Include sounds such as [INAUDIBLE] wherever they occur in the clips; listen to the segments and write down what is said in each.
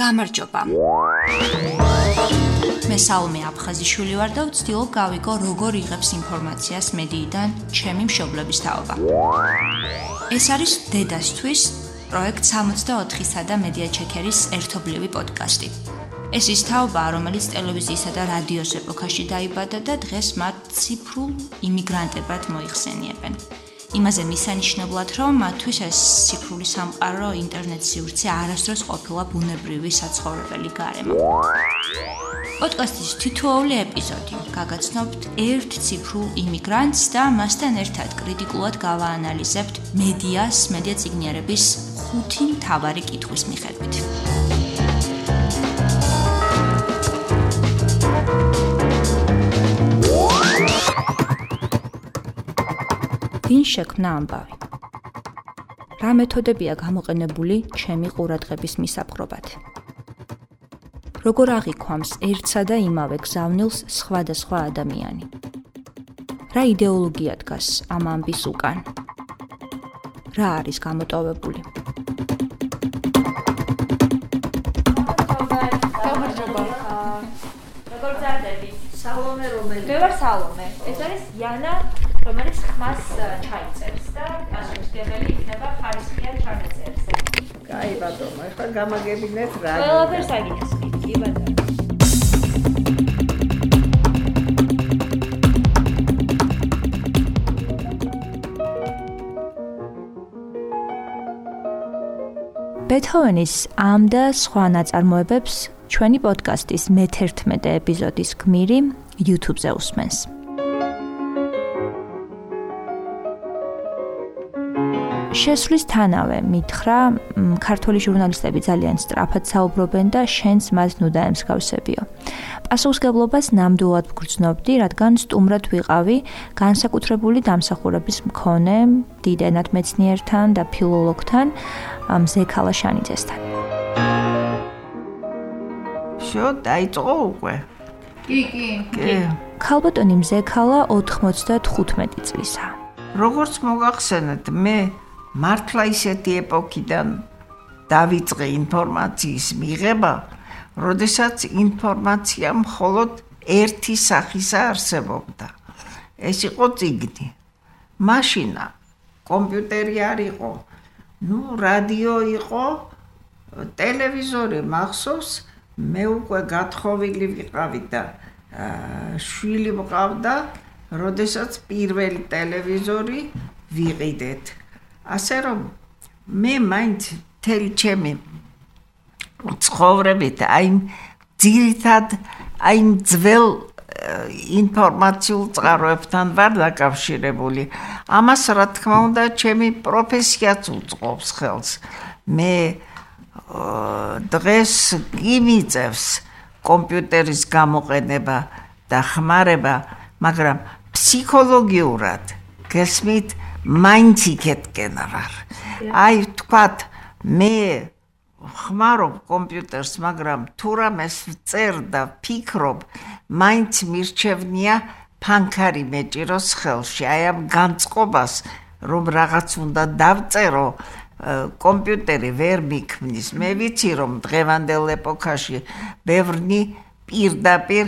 გამარჯობა. მე საუმე აფხაზიშვილი ვარ და ვცდილობ გავიგო როგორ იღებს ინფორმაციას მედიიდან ჩემი მშობლების თაობა. ეს არის დედასთვის პროექტ 64-სა და მედია ჩეკერის ერთობლივი პოდკასტი. ეს ის თაობა, რომელიც ტელევიზიისა და რადიოს ეპოქაში დაიბადა და დღეს მათ ციფრულ იმიგრანტებად მოიხსენიებენ. იმაზე მისანიშნებლად, რომ მათთვის ეს ციფრული სამყარო, ინტერნეტ სივრცე არასდროს ყოფილა ბუნებრივი საცხოვრებელი გარემო. პოდკასტის თითოეული ეპიზოდი გაგაცნობთ ერთ ციფრულ იმიგრანტს და მასთან ერთად კრიტიკულად გავაანალიზებთ მედიას, მედია ციგნიერების ხუთი მთავარი კითხვის მიხედვით. ვინ შექმნა ამბავი? რა მეთოდებია გამოყენებული ჩემი ყურადღების მისაპყრობად? როგორ აღიქვამს ერთსა და იმავე გზავნილს სხვადასხვა ადამიანი? რა იდეოლოგია დგას ამ ამბის უკან? რა არის გამოტოვებული? როგორ ძარდები? სალომე რომელი? მე ვარ სალომე. ეს არის იანა რომელიც ხმას ჩაიწერს და ასოციებელი იქნება ხარისხიან ჩანაწერზე. კაი ბატონო, ახლა გამაგებინეთ რა. ყველაფერს აგინეს, კი ბატონო. ბეთჰოვენის ამ და სხვა ნაწარმოებებს ჩვენი პოდკასტის მე-11 ეპიზოდის გმირი YouTube-ზე უსმენს. შესვლისთანავე მითხრა, ქართული ჟურნალისტები ძალიან სწრაფად საუბრობენ და შენს მას ნუდა ემსგავსებიო. პასუხისგებლობას ნამდვილად ვგრძნობდი, რადგან სტუმრად ვიყავი განსაკუთრებული დამსახურების მქონე დიდენად მეცნიერთან და ფილოლოგთან მზექალა შანიძესთან. შო, დაიწყო უკვე. კი, კი. კი. ქალბატონი მზექალა 95 წლისაა. როგორც მოგახსენეთ, მე მართლა ისეთი ეპოქიდან დავიწყე ინფორმაციის მიღება, როდესაც ინფორმაცია მხოლოდ ერთი სახისა არსებობდა. ეს იყო ციგნი. მაშინა კომპიუტერი არ იყო. ნუ რადიო იყო, ტელევიზორი მახსოვს, მე უკვე გათხოვილი ვიყავი და შვილი მყავდა, როდესაც პირველი ტელევიზორი ვიყიდეთ. ასე რომ მე მაინც თელი ჩემი ცხოვრებით აი ძირითად აი ძველ ინფორმაციულ წყაროებთან ვარ დაკავშირებული. ამას რა თქმა უნდა ჩემი პროფესიაც უწყობს ხელს. მე დღეს იმიწევს კომპიუტერის გამოყენება და ხმარება, მაგრამ ფსიქოლოგიურად გესმით მაინც იქეთკენ ვარ. აი თქვათ მე ხმარობ კომპიუტერს, მაგრამ თუ რამეს წერ და ფიქრობ, მაინც მირჩევნია ფანქარი მეჭიროს ხელში. აი ამ განწყობას რომ რაღაც უნდა დავწერო კომპიუტერი ვერ მიქმნის. მე ვიცი რომ დღევანდელ ეპოქაში ბევრი პირდაპირ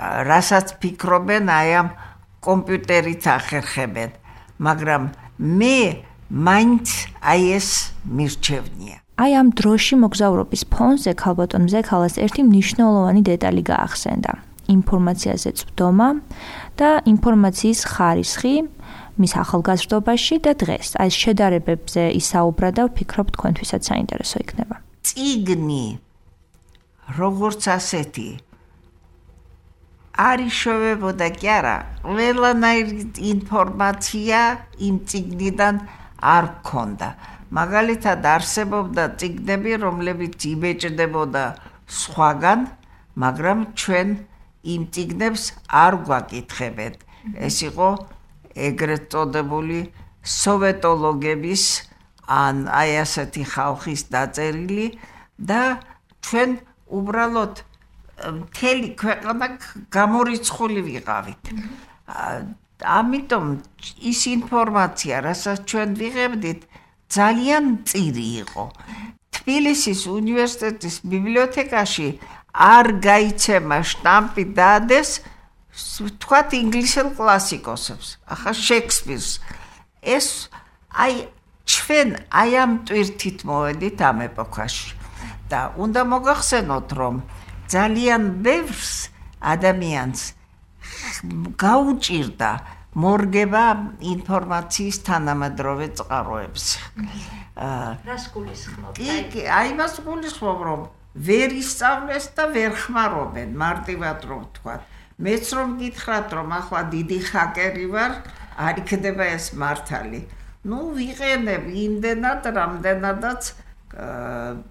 რასაც ფიქრობენ აი ამ კომპიუტერით ახერხებენ. მაგრამ მე მაინც აი ეს მირჩევნია. აი ამ დროში მოგზაურობის ფონზე ქალბატონ მზექალას ერთი მნიშვნელოვანი დეტალი გაახსენდა. ინფორმაციაზე წვდომა და ინფორმაციის ხარისხი მის ახალგაზრდობაში და დღეს. აი შედარებებზე ისაუბრა და ვფიქრობ თქვენთვისაც საინტერესო იქნება. ციგნი როგორც ასეთი არის შევებოდა კი არა. ყველანაირი ინფორმაცია იმ ციგნიდან არ ქონდა მაგალითად არსებობდა ციგნები რომლებიც იბეჭდებოდა სხვაგან მაგრამ ჩვენ იმ ციგნებს არ გვაკითხებთ ეს იყო ეგრეთ წოდებული სოვეტოლოგების ან აი ასეთი ხალხის დაწერილი და ჩვენ უბრალოდ მთელი ქვეყანა გამორიცხული ვიყავით. ამიტომ ის ინფორმაცია, რასაც ჩვენ ვიღებდით, ძალიან წირი იყო. თბილისის უნივერსიტეტის ბიბლიოთეკაში არ გაიცემა შტამპი დადეს თქვათ ინგლისელ კლასიკოსებს, ახლა შექსპირს. ეს აი ჩვენ აი ამ ტვირთით მოვედით ამ ეპოქაში. და უნდა მოგახსენოთ, რომ ძალიან ბევრს ადამიანს გაუჭირდა მორგება ინფორმაციის თანამედროვე წყაროებს. აა რას გულისხმობთ? კი, აი მას გულისხმობ, რომ ვერ ისწავლეს და ვერ ხმარობენ, მარტივად რომ ვთქვა. მეც რომ გითხრათ, რომ ახლა დიდი ჰაკერი ვარ, არ იქნება ეს მართალი. ну ვიყენებ იმდენად რამდენადაც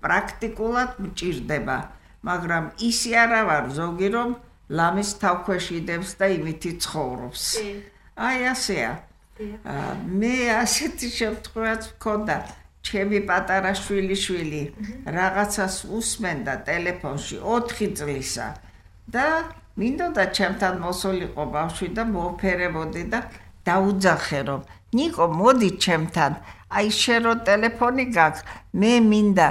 პრაქტიკულად მჭირდება მაგრამ ისი არა ვარ ზოგი რომ ლამის თავქვეშიდებს და იმითი ცხოვრობს. აი ასეა. მე ასეთი შემთხვევაც მქონდა ჩემი პატარა შვილი შვილი რაღაცას უსმენდა ტელეფონში 4 წლისა და მინდოდა ჩემთან მოსულიყო ბავშვი და მოფერებოდი და დაუძახე რომ ნიკო მოდი ჩემთან. აი შენ რო ტელეფონი გაქვს. მე მინდა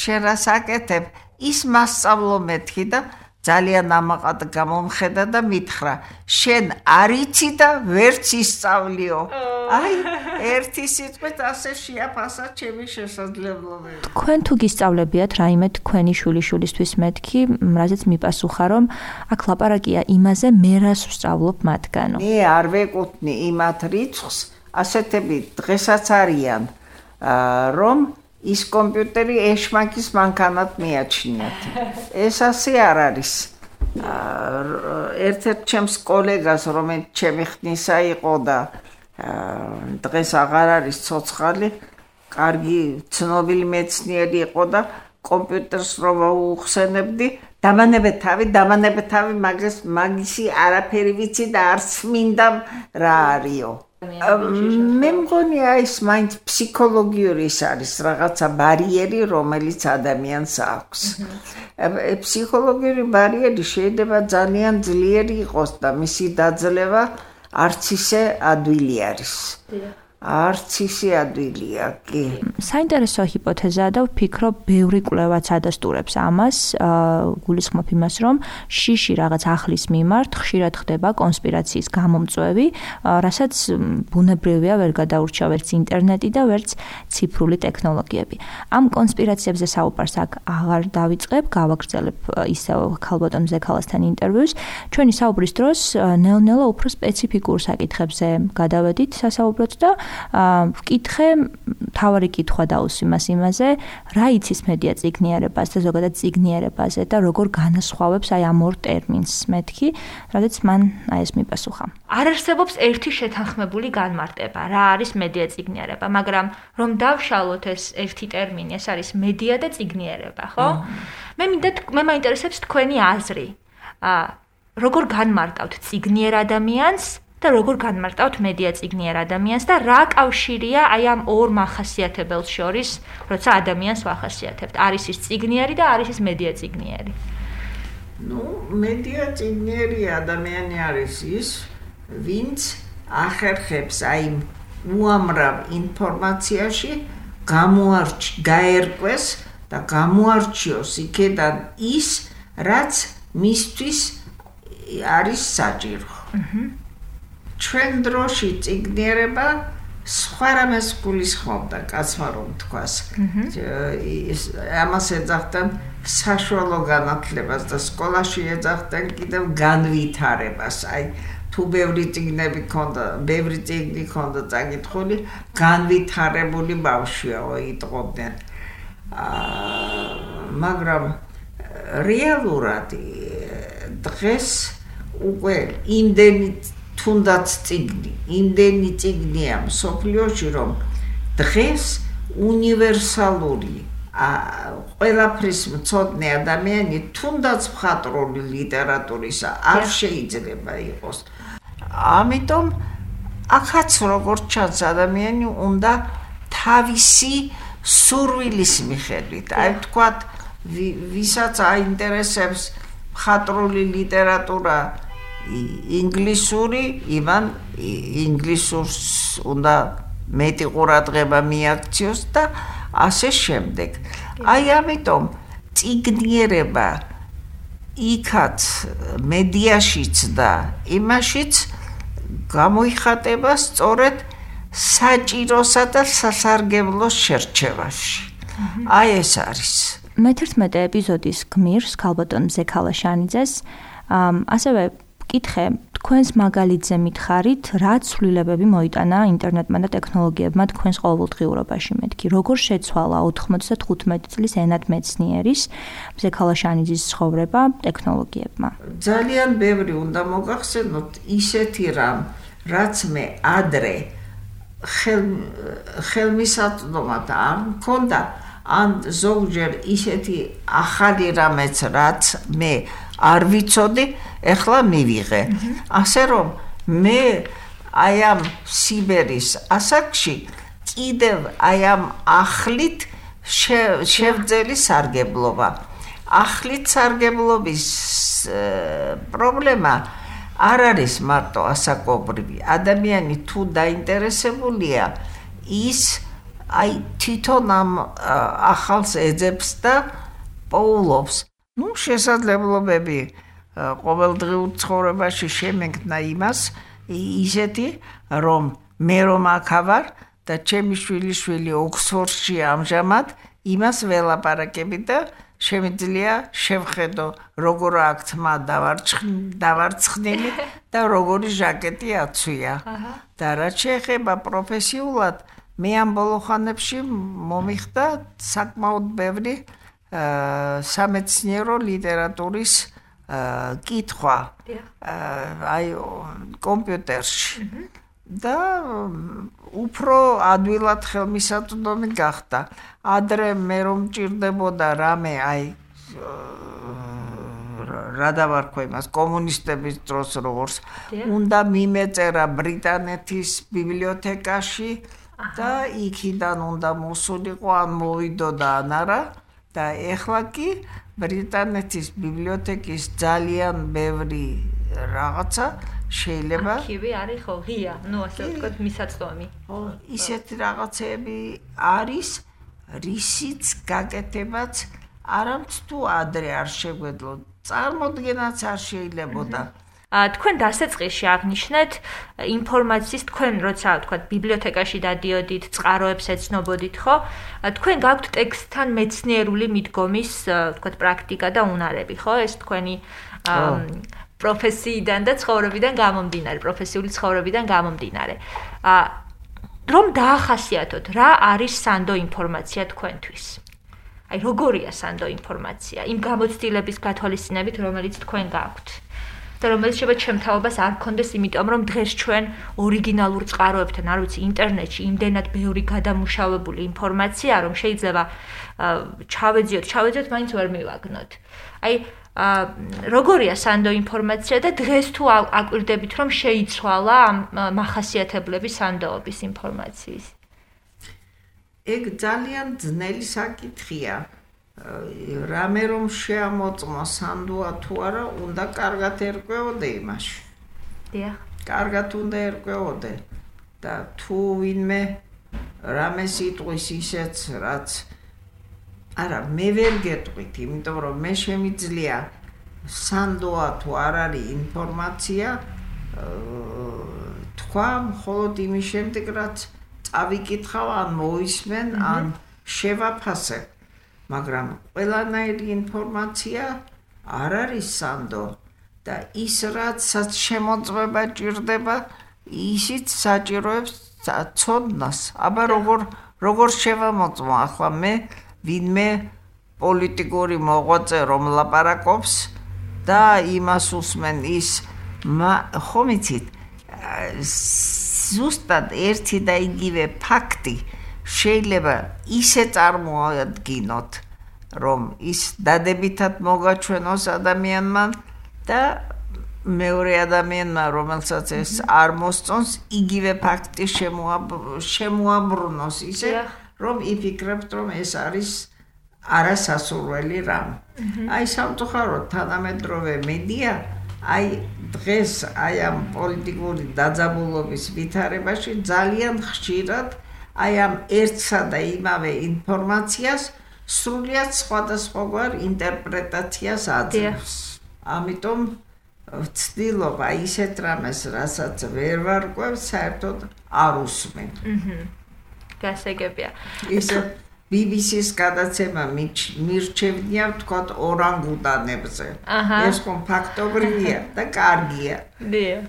შენ რას აკეთებ ის მასწავლო მეთქი და ძალიან ამაყად გამომხედა და მითხრა შენ არიცი და ვერც ისწავლიო. აი ერთი სიტყვით ასე შეაფასა ჩემი შესაძლებლობები თქვენ თუ გისწავლებიათ რაიმე თქვენი შვილიშვილისთვის მეთქი რაზეც მიპასუხა რომ აქ ლაპარაკია იმაზე მე რას ვსწავლობ მათგანო. მე არ ვეკუთვნი იმათ რიცხვს ასეთები დღესაც არიან რომ ის კომპიუტერი ეშმაკის მანქანად მიაჩნიათ. ეს ასე არ არის. ერთ-ერთ ჩემს კოლეგას, რომელიც ჩემი ხნისა იყო და დღეს აღარ არის ცოცხალი, კარგი ცნობილი მეცნიერი იყო და კომპიუტერს რომ უხსენებდი, დამანებე თავი, დამანებე თავი, მაგას მაგისი არაფერი ვიცი და არც მინდა რა არისო. მე მგონია ის მაინც ფსიქოლოგიური ის არის რაღაცა ბარიერი რომელიც ადამიანს აქვს. ფსიქოლოგიური ბარიერი შეიძლება ძალიან ძლიერი იყოს და მისი დაძლევა არც ისე ადვილი არის არც ისე ადვილია კი. საინტერესო ჰიპოთეზაა და ვფიქრობ ბევრი კვლევაც ადასტურებს ამას. გულისხმობ იმას რომ შიში რაღაც ახლის მიმართ ხშირად ხდება კონსპირაციის გამომწვევი. რასაც ბუნებრივია ვერ გადაურჩა ვერც ინტერნეტი და ვერც ციფრული ტექნოლოგიები. ამ კონსპირაციებზე საუბარს აქ აღარ დავიწყებ გავაგრძელებ ისევ ქალბატონ ზექალასთან ინტერვიუს. ჩვენი საუბრის დროს ნელ-ნელა უფრო სპეციფიკურ საკითხებზე გადავედით სასაუბროთ და ვკითხე თავარი კითხვა დაუსვი მას იმაზე, რა იცის მედია ციგნიერებას და ზოგადად ციგნიერებაზე და როგორ განასხვავებს აი ამ ორ ტერმინს მეთქი, რადგან მან აი ეს მიპასუხა. არ არსებობს ერთი შეთანხმებული განმარტება, რა არის მედია ციგნიერება, მაგრამ რომ დავშალოთ ეს ერთი ტერმინი, ეს არის მედია და ციგნიერება, ხო? მე მინდა მე მაინტერესებს თქვენი აზრი. აა როგორ განმარტავთ ციგნიერ ადამიანს და როგორ განმარტავთ მედია წიგნიერ ადამიანს და რა კავშირია აი ამ ორ მახასიათებელს შორის, როცა ადამიანს ვახასიათებთ. არის ის წიგნიერი და არის ის მედია წიგნიერი. ну, მედია წიგნიერი ადამიანი არის ის, ვინც ახერხებს აი უამრავ ინფორმაციაში გამოარჩ გაერკვეს და გამოარჩიოს იქიდან ის, რაც მისთვის არის საჭირო. აჰა ჩვენ დროში ციგნიერება სხვა რამეს გულისხმობდა კაცმა რომ თქვას. ის ამას ეძახდნენ საშუალო განათლებას და სკოლაში ეძახდნენ კიდევ განვითარებას. აი თუ ბევრი ციგნები ქონდა ბევრი ციგნი ქონდა წაკითხული განვითარებული ბავშვიაო იტყობდნენ. აა მაგრამ რეალურად დღეს უკვე იმდენი თუნდაც ციგნი, იმდენი ციგნია სოფლიოში, რომ დღეს უნივერსალური ა ყველაფრის მწოდნე ადამიანი თუნდაც მხატვრული ლიტერატურისა არ შეიძლება იყოს. ამიტომ ახაც როგორც ჩანს ადამიანი უნდა თავისი სურვილის მიხედვით, აი თქვათ ვისაც აინტერესებს მხატვრული ლიტერატურა ინგლისური ივან ინგლისურს უნდა მეტი ყურადღება მიაქციოს და ასე შემდეგ. აი ამიტომ ციგნიერება იქაც მედიაშიც და იმაშიც გამოიხატება სწორედ საჭიროსა და სასარგებლოს შერჩევაში. აი ეს არის. მე-11 ეპიზოდის გმირს ქალბატონ ზექალაშანიძეს ასევე კითხე თქვენს მაგალითზე მითხარით, რა ცვლილებები მოიტანა ინტერნეტმა და ტექნოლოგიებმა თქვენს ყოველდღიურობაში, მეთქი, როგორ შეცვალა 95 წლის ენად მეცნიერის ზექალაშანიძის ცხოვრება ტექნოლოგიებმა? ძალიან ბევრი უნდა მოგახსენოთ ისეთი რამ, რაც მე ადრე ხელ ხელმისაწვდომად არ მქონდა ან ზოგჯერ ისეთი ახალი რამეც რაც მე არ ვიცოდი, ეხლა მივიღე. ასე რომ მე აი ამ სიბერის ასაკში კიდევ აი ამ ახლით შევძელი სარგებლობა. ახლით სარგებლობის პრობლემა არ არის მარტო ასაკობრივი. ადამიანი თუ დაინტერესებულია ის აი თვითონ ამ ახალს ეძებს და პოულობს. Ну შესაძლებლობები ყოველდღიურ ცხოვრებაში შემეკნა იმას ისეთი რომ მე რომ ახავარ და ჩემი შვილიშვილი ოქსფორდში ამჟამად იმას ველაპარაკები და შემიძლია შევხედო როგორ აქთმა დავარცხნილი და როგორი ჟაკეტი აცვია. და რაც შეეხება პროფესიულად, მე ამ ბოლო ხანებში მომიხდა საკმაოდ ბევრი სამეცნიერო ლიტერატურის კითხვა. აი კომპიუტერში. და უფრო ადვილად ხელმისაწვდომი გახდა. ადრე მე რომ ჭირდებოდა რამე, აი რა დავარქვა იმას კომუნისტების დროს როგორც უნდა მიმეწერა ბრიტანეთის ბიბლიოთეკაში და იქიდან უნდა მოსულიყო ან მოვიდოდა ან არა და ეხლა კი ბრიტანეთის ბიბლიოთეკის ძალიან ბევრი რაღაცა შეიძლება არქივი არის ხო ღია. ну ასე ვთქვათ მისაწვდომი ხო ისეთი რაღაცები არის რისიც გაკეთებაც არამც თუ ადრე არ შეგვედლო წარმოდგენაც არ შეიძლებოდა ა თქვენ დასაწყისში აღნიშნეთ ინფორმაციის თქვენ როცა ვთქვათ ბიბლიოთეკაში დადიოდით, წყაროებს ეცნობოდით, ხო? თქვენ გაქვთ ტექსტთან მეცნიერული მიდგომის ვთქვათ პრაქტიკა და უნარები, ხო? ეს თქვენი პროფესიიდან და ცხოვრებიდან გამომდინარე, პროფესიული ცხოვრებიდან გამომდინარე. ა რომ დაახასიათოთ, რა არის სანდო ინფორმაცია თქვენთვის? აი, როგორია სანდო ინფორმაცია იმ გამოცდილების გათვალისწინებით, რომელიც თქვენ გაქვთ? და რომელიც შეიძლება ჩემთაობას არ კონდეს, იმიტომ რომ დღეს ჩვენ ორიგინალურ წყაროებთან, არ ვიცი, ინტერნეტში იმდენად ბევრი გადამუშავებული ინფორმაცია, რომ შეიძლება ჩავეძიოთ, ჩავეძიოთ, მაინც ვერ მივაგნოთ. აი, როგორია სანდო ინფორმაცია და დღეს თუ აკვირდებით რომ შეიცვალა ამ מחასიათებლები სანდოობის ინფორმაციის ეგ ძალიან ძნელი საკითხია რამე რომ შეამოწმო სანდოა თუ არა უნდა კარგად ერკვეოდე იმაში. დიახ. კარგად უნდა ერკვეოდე. და თუ ვინმე რამე სიტყვის ისეც რაც არა მე ვერ გეტყვით იმიტომ რომ მე შემიძლია სანდოა თუ არ არის ინფორმაცია თქვა მხოლოდ იმის შემდეგ რაც წავიკითხავ ან მოისმენ ან შევაფასე მაგრამ ყველანაირი ინფორმაცია არ არის სანდო და ის რაც შემოწმება ჭირდება ისიც საჭიროებს ცოდნას. აბა როგორ როგორ შევამოწმო? ახლა მე ვინმე პოლიტიკური მოღვაწე რომ ლაპარაკობს და იმას უსმენ ის ხომ იცით? ზუსტად ერთი და იგივე ფაქტი შეიძლება ისე წარმოადგინოთ რომ ის დადებითად მოგაჩვენოს ადამიანმა და მეორე ადამიანმა რომელსაც ეს არ მოსწონს იგივე ფაქტი შემოაბრუნოს ისე რომ იფიქრებთ რომ ეს არის არასასურველი რამ. აი სამწუხაროდ თანამედროვე მედია აი დღეს აი ამ პოლიტიკური დაძაბულობის ვითარებაში ძალიან ხშირად აი ამ ერთსა და იმავე ინფორმაციას სრულიად სხვადასხვაგვარ ინტერპრეტაციას აძლევს. ამიტომ ვცდილობა ისეთ რამეს, რასაც ვერ ვარკვევ, საერთოდ არ უსმენ. აჰა. გასაგებია. ისე BBC-ს გადაცემა მირჩევნია ვთქვათ ორანგუტანებზე. ეს ხომ ფაქტობრივია და კარგია. დიახ.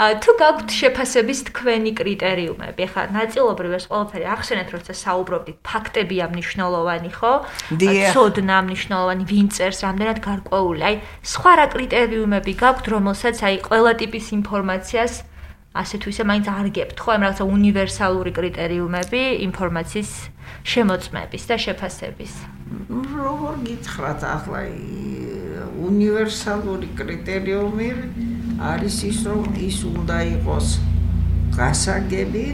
თუ გაქვთ შეფასების თქვენი კრიტერიუმები, ხა ნაწილობრივ ეს ყველაფერი ახსენეთ, როცა საუბრობდით, ფაქტებია მნიშვნელოვანი, ხო? ცოდნა მნიშვნელოვანი, ვინ წერს, რამდენად გარკვეული. აი, სხვა რა კრიტერიუმები გაქვთ, რომელსაც აი ყველა ტიპის ინფორმაციას ასე თუ ისე მაინც არ გებთ, ხო? აი, რაღაცა უნივერსალური კრიტერიუმები ინფორმაციის შემოწმების და შეფასების. როგორ გითხრათ ახლა უნივერსალური კრიტერიუმი არის ის რომ ის უნდა იყოს გასაგები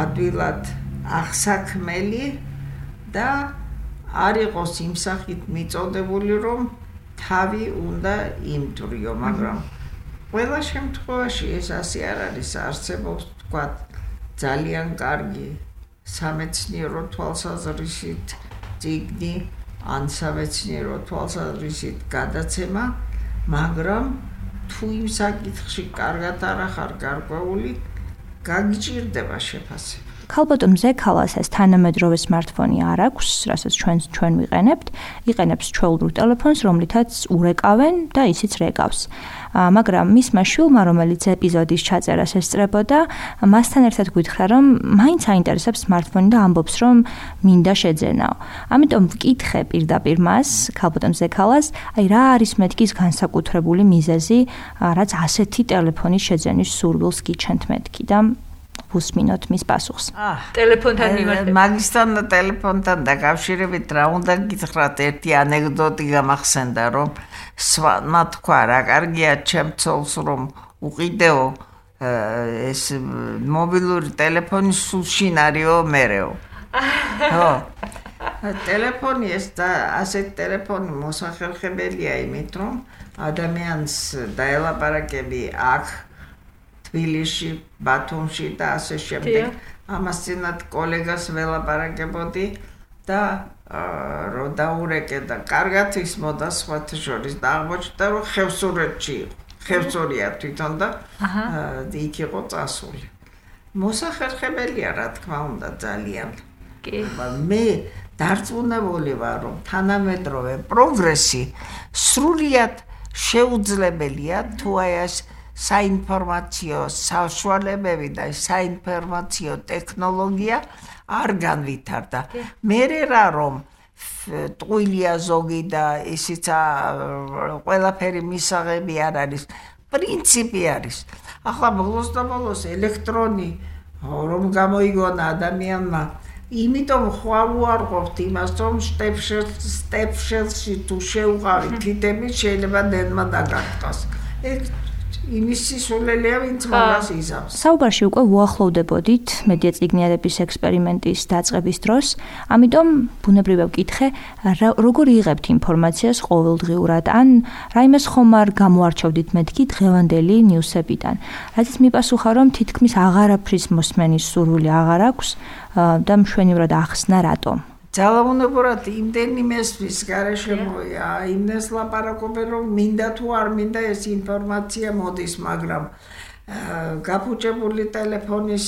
ადვილად აღსაქმელი და არ იყოს იმ სახით მიწოდებული რომ თავი უნდა იმტრიო მაგრამ ყველა შემთხვევაში ეს ასე არ არის. არსებობს თქვა ძალიან კარგი სამეცნიერო თვალსაზრისით ციგნი ან სამეცნიერო თვალსაზრისით გადაცემა მაგრამ თუ იმ საკითხში კარგად არ ახარ გარკვეული, გაგიჭირდება შეფასება. ქალბატონ ზექალას ეს თანამედროვე smartphone-ი არ აქვს, რასაც ჩვენ ჩვენ ვიყენებთ. იყენებს ჩვეულებრივ ტელეფონს, რომლითაც ურეკავენ და ისიც რეკავს. მაგრამ მისმა შვილმა, რომელიც ეპიზოდის ჩაწერას ესწრებოდა, მასთან ერთად გითხრა, რომ მაინც აინტერესებს smartphone და ამბობს, რომ მინდა შეძენაო. ამიტომ ვკითხე პირდაპირ მას, ქალბატონ ზექალას, აი რა არის მეთქის განსაკუთრებული მიზეზი, რაც ასეთი ტელეფონის შეძენის სურვილს გიჩენთ მეთქი და უსმინოთ მის პასუხს. ტელეფონთან მიმართებით. მაგისთან და ტელეფონთან დაკავშირებით რა უნდა გითხრათ ერთი ანეკდოტი გამახსენდა რომ სვა თქვა რა კარგია ჩემცოლს რომ უყიდეო ეს მობილური ტელეფონი სულშინარიო მერეო. ხო. ტელეფონი ეს და ასეთ ტელეფონი მოსახერხებელია იმით რომ ადამიანს დაელაპარაკები აქ თბილისში, ბათუმში და ასე შემდეგ. ამას წინათ კოლეგას ველაპარაკებოდი და რო დაურეკე და კარგად ის მოდა სხვათა შორის და აღმოჩნდა რომ ხევსურეთში ხევსურია თვითონ და იქ იყო წასული. მოსახერხებელია რა თქმა უნდა ძალიან. კი. მე დარწმუნებული ვარ რომ თანამედროვე პროგრესი სრულიად შეუძლებელია თუ აი ეს საინფორმაციო საშუალებები და საინფორმაციო ტექნოლოგია არ განვითარდა. მერე რა რომ ტყუილია ზოგი და ისიც ყველაფერი მისაღები არ არის. პრინციპი არის. ახლა ბოლოს და ბოლოს ელექტრონი რომ გამოიგონა ადამიანმა იმიტომ ხვალუარყოფთ იმას, რომ სტეფშელში თუ შეუყავი თითები შეიძლება დენმა დაგარტყას. ეგ იმის სისულელია ვინც მაგას იზამს. საუბარში უკვე უახლოვდებოდით მედია ციგნიერების ექსპერიმენტის დაწყების დროს, ამიტომ ბუნებრივია ვკითხე, როგორ იღებთ ინფორმაციას ყოველდღიურად ან რაიმეს ხომ არ გამოარჩევდით მეთქი დღევანდელი ნიუსებიდან. რაც მიპასუხა რომ თითქმის აღარაფრის მოსმენის სურვილი აღარ აქვს და მშვენივრად ახსნა რატომ. ძალაუნებურად იმდენი მესვის garaშე მოია იმნეს ლაპარაკობენ რომ მინდა თუ არ მინდა ეს ინფორმაცია მოდის მაგრამ გაფუჭებული ტელეფონის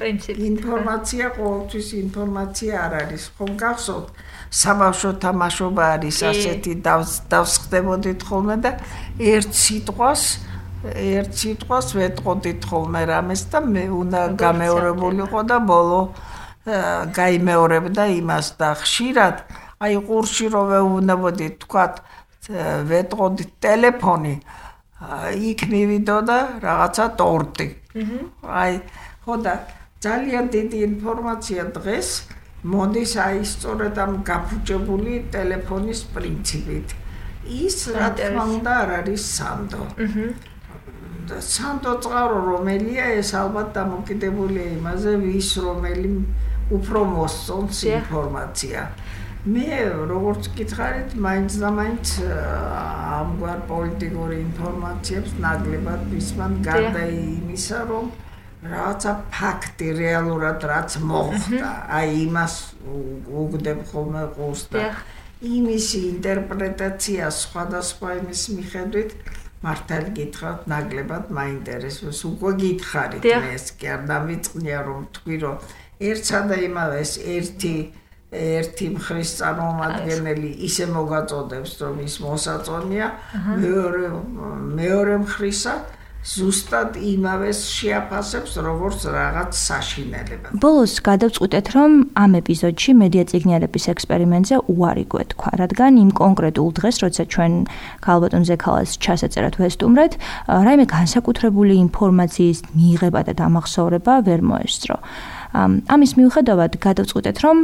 ინფორმაცია ყოველთვის ინფორმაცია არ არის. ხომ გახსოვთ? საბავშვო თამაშობა არის ასეთი დავსხდებოდით ხოლმე და ერთ სიტყვას ერთ სიტყვას ვეტყოდით ხოლმე რამეს და მე უნდა გამეორებულიყო და ბოლო გაიმეორებდა იმას და ხშირად აი ყურში რო ვეუბნებოდი თქვა ვეტყოდი ტელეფონი იქ მივიდოდა რაღაცა ტორტი. აი ხოდა ძალიან დიდი ინფორმაცია დღეს მოდის აი სწორედ ამ გაფუჭებული ტელეფონის პრინციპით. ის რა თქმა უნდა არ არის სანდო. და სანდო წყარო რომელია ეს ალბათ დამოკიდებულია იმაზე ვის რომელი უფრო მოსწონს ინფორმაცია. მე როგორც გითხარით, მაინც და მაინც ამგვარ პოლიტიკური ინფორმაციებს ნაკლებად ვისმან გარდა იმისა, რომ რაღაცა ფაქტი რეალურად რაც მოხდა, აი იმას უგდებ ხოლმე ყურს და იმის ინტერპრეტაცია სხვადასხვა იმის მიხედვით მართალი გითხრათ, ნაკლებად მაინტერესებს. უკვე გითხარით ეს კი არ დამიწყნია რომ თქვი რომ ერთსა და იმავეს ერთი ერთი მხრის წარმომადგენელი ისე მოგაწოდებს რომ ის მოსაწონია მეორე მეორე მხრისა ზუსტად იმავეს შეაფასებს როგორც რაღაც საშინელება. ბოლოს გადავწყვიტეთ რომ ამ ეპიზოდში მედია ციგნიერების ექსპერიმენტზე უარი გვეთქვა, რადგან იმ კონკრეტულ დღეს, როცა ჩვენ ქალბატონ ზექალას ჩასაწერად ვესტუმრეთ, რაიმე განსაკუთრებული ინფორმაციის მიღება და დამახსოვრება ვერ მოესწრო. ამის მიუხედავად გადავწყვიტეთ რომ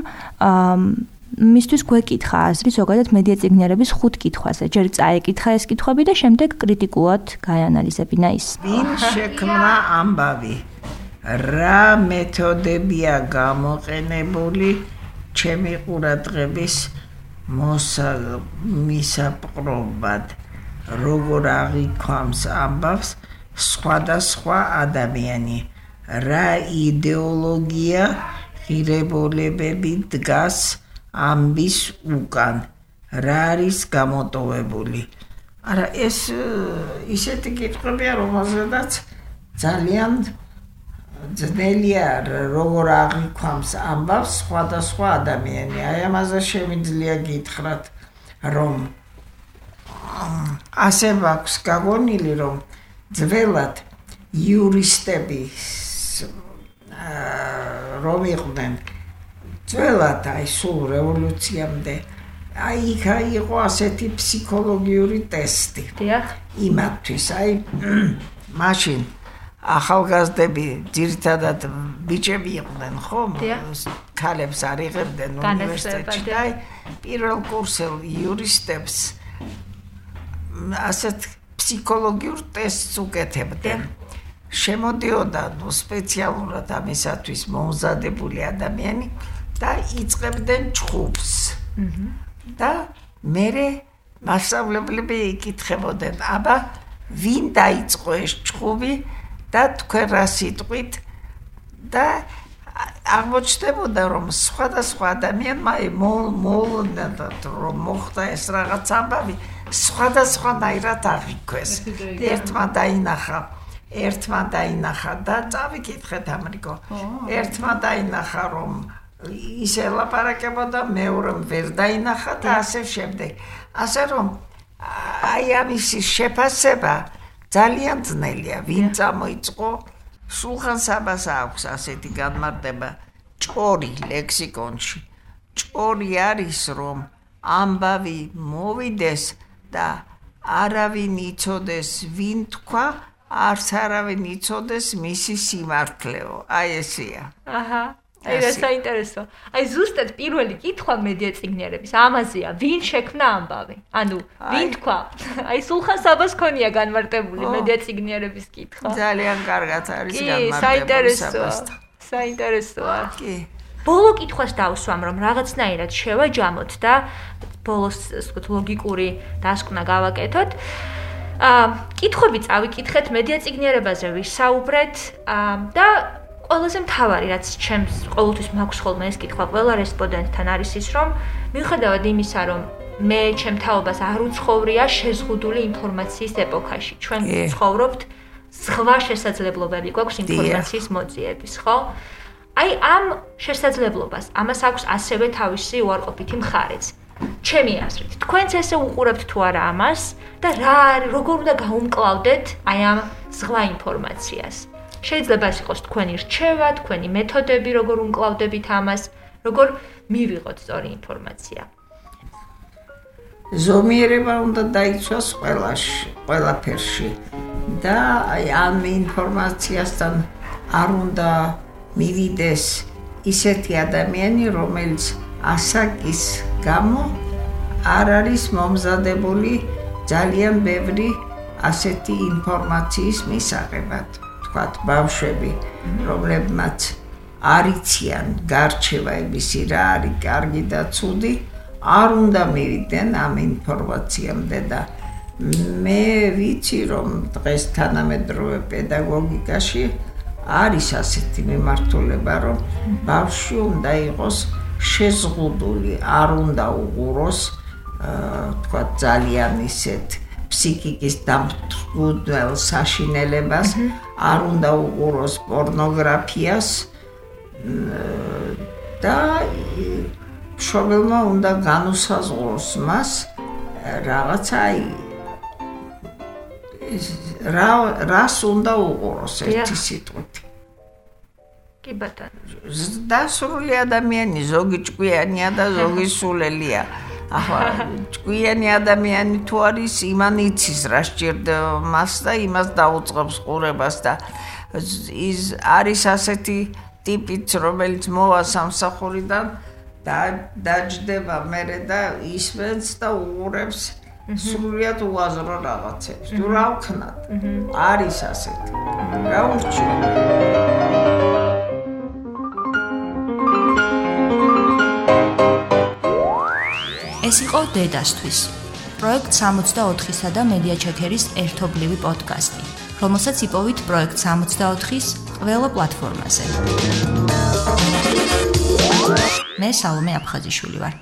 მისთვის გვეკითხა აზრი ზოგადად მედია ციგნიერების ხუთ კითხვაზე. ჯერ წაეკითხა ეს კითხვები და შემდეგ კრიტიკულად გაანალიზებინა ის. ვინ შექმნა ამბავი? რა მეთოდებია გამოყენებული ჩემი ყურადღების მოსამისაპყრობად? როგორ აღიქვამს ამბავს სხვადასხვა ადამიანი? რა იდეოლოგია ღირებულებები დგას ამბის უკან რა არის გამოტოვებული? არა ეს ისეთი კითხვებია რომელზედაც ძალიან ძნელია როგორ აღიქვამს ამბავს სხვადასხვა ადამიანი. აი ამაზე შემიძლია გითხრათ რომ ასე მაქვს გაგონილი რომ ძველად იურისტები რომ იყვნენ ძველად აი სულ რევოლუციამდე აი იქა იყო ასეთი ფსიქოლოგიური ტესტი. დიახ. იმათთვის აი მაშინ ახალგაზრდები ძირითადად ბიჭები იყვნენ, ხო? ქალებს არ იღებდნენ უნივერსიტეტში. აი პირველ კურსელ იურისტებს ასეთ ფსიქოლოგიურ ტესტს უკეთებდნენ. შემოდიოდა ნუ სპეციალურად ამისათვის მომზადებული ადამიანი. და იწებდნენ ჩხუბს. და მე მასშტაბლები იკითხებოდნენ, აბა ვინ დაიწყო ეს ჩხუბი და თქვენ რა სიტყვით და აღმოჩნდებოდა რომ სხვადასხვა ადამიანმა მოულოდა რომ მოხდა ეს რაღაც ამბავი სხვადასხვანაირად აღიქვეს. ერთმა დაინახა ერთმა დაინახა და წავიკითხეთ ამრიგო. ერთმა დაინახა რომ ისე ლაპარაკებოდა მეორემ ვერ დაინახა და ასე შემდეგ. ასე რომ აი ამის შეფასება ძალიან ძნელია. ვინ წამოიწყო? სულხან საბას აქვს ასეთი განმარტება ჭორი ლექსიკონში. ჭორი არის რომ ამბავი მოვიდეს და არავინ იცოდეს ვინ თქვა, არც არავინ იცოდეს მისი სიმართლეო. აი ესეა. აჰა. აი რა საინტერესო. აი ზუსტად პირველი კითხვა მედია ციგნიერების ამაზეა, ვინ შექმნა ამბავი? ანუ ვინ თქვა? [LAUGHS] აი სულხან საბას ქონია განმარტებული მედია ციგნიერების კითხვა. ძალიან კარგად არის განმარტებული. კი, საინტერესოა. საინტერესოა. კი. ბოლო კითხვას დავსვამ, რომ რაღაცნაირად შევაჯამოთ და ბოლოს ვთქვით ლოგიკური დასკვნა გავაკეთოთ. აა კითხვები წავიკითხეთ მედია ციგნიერებაზე ვისაუბრეთ და ყველაზე მთავარი რაც ჩემს ყოველთვის მაქვს ხოლმე ეს კითხვა ყველა რესპონდენტთან არის ის რომ მიუხედავად იმისა რომ მე ჩემ თაობას არ უცხოვრია შეზღუდული ინფორმაციის ეპოქაში. ჩვენ ცხოვრობთ სხვა შესაძლებლობები გვაქვს ინფორმაციის მოძიების ხო? აი ამ შესაძლებლობას ამას აქვს ასევე თავისი უარყოფითი მხარეც ჩემი აზრით თქვენც ესე უყურებთ თუ არა ამას და რა როგორ უნდა გაუმკლავდეთ აი ამ სხვა ინფორმაციას შეიძლება ეს იყოს თქვენი რჩევა, თქვენი მეთოდები, როგორ უმკლავდებით ამას, როგორ მივიღოთ სწორი ინფორმაცია. ზომიერება უნდა დაიცვას ყველაში, ყველაფერში და აი ამ ინფორმაციასთან არ უნდა მივიდეს ისეთი ადამიანი, რომელიც ასაკის გამო არ არის მომზადებული ძალიან ბევრი ასეთი ინფორმაციის მისაღებად. ვთქვათ, ბავშვები, რომლებმაც არიციან გარჩევა ებისი რა არის კარგი და ცუდი, არ უნდა მივიდნენ ამ ინფორმაციამდე და მე ვიცი რომ დღეს თანამედროვე პედაგოგიკაში არის ასეთი მიმართულება, რომ ბავშვი უნდა იყოს შეზღუდული, არ უნდა უღუროს თქვა ძალიან ისეთ ფსიქიკის დამთხუდელ საშინელებას, არ უნდა უღუროს პორნოგრაფიას და შობელმა უნდა განუსაზღვროს მას რაღაცა რა რას უნდა უყუროს ერთი სიტყვით? კი ბატონო. დასრული ადამიანი ზოგი ჭკვიანია და ზოგი სულელია ახლა ჭკვიანი ადამიანი თუ არის იმან იცის რა სჭირდება მას და იმას დაუწყობს ყურებას და ის არის ასეთი ტიპიც რომელიც მოვა სამსახურიდან და დაждდება მერე და ისმენს და უღურებს სრულიად უაზრო რაღაცებს. თუ რა ვქნათ? არის ასეთი. რა ურჩი? ეს იყო დედასთვის. პროექტ 64-სა და მედია ჩეკერის ერთობლივი პოდკასტი, რომელსაც იპოვით პროექტ 64-ის ყველა პლატფორმაზე. მე სალომე აფხაზიშვილი ვარ.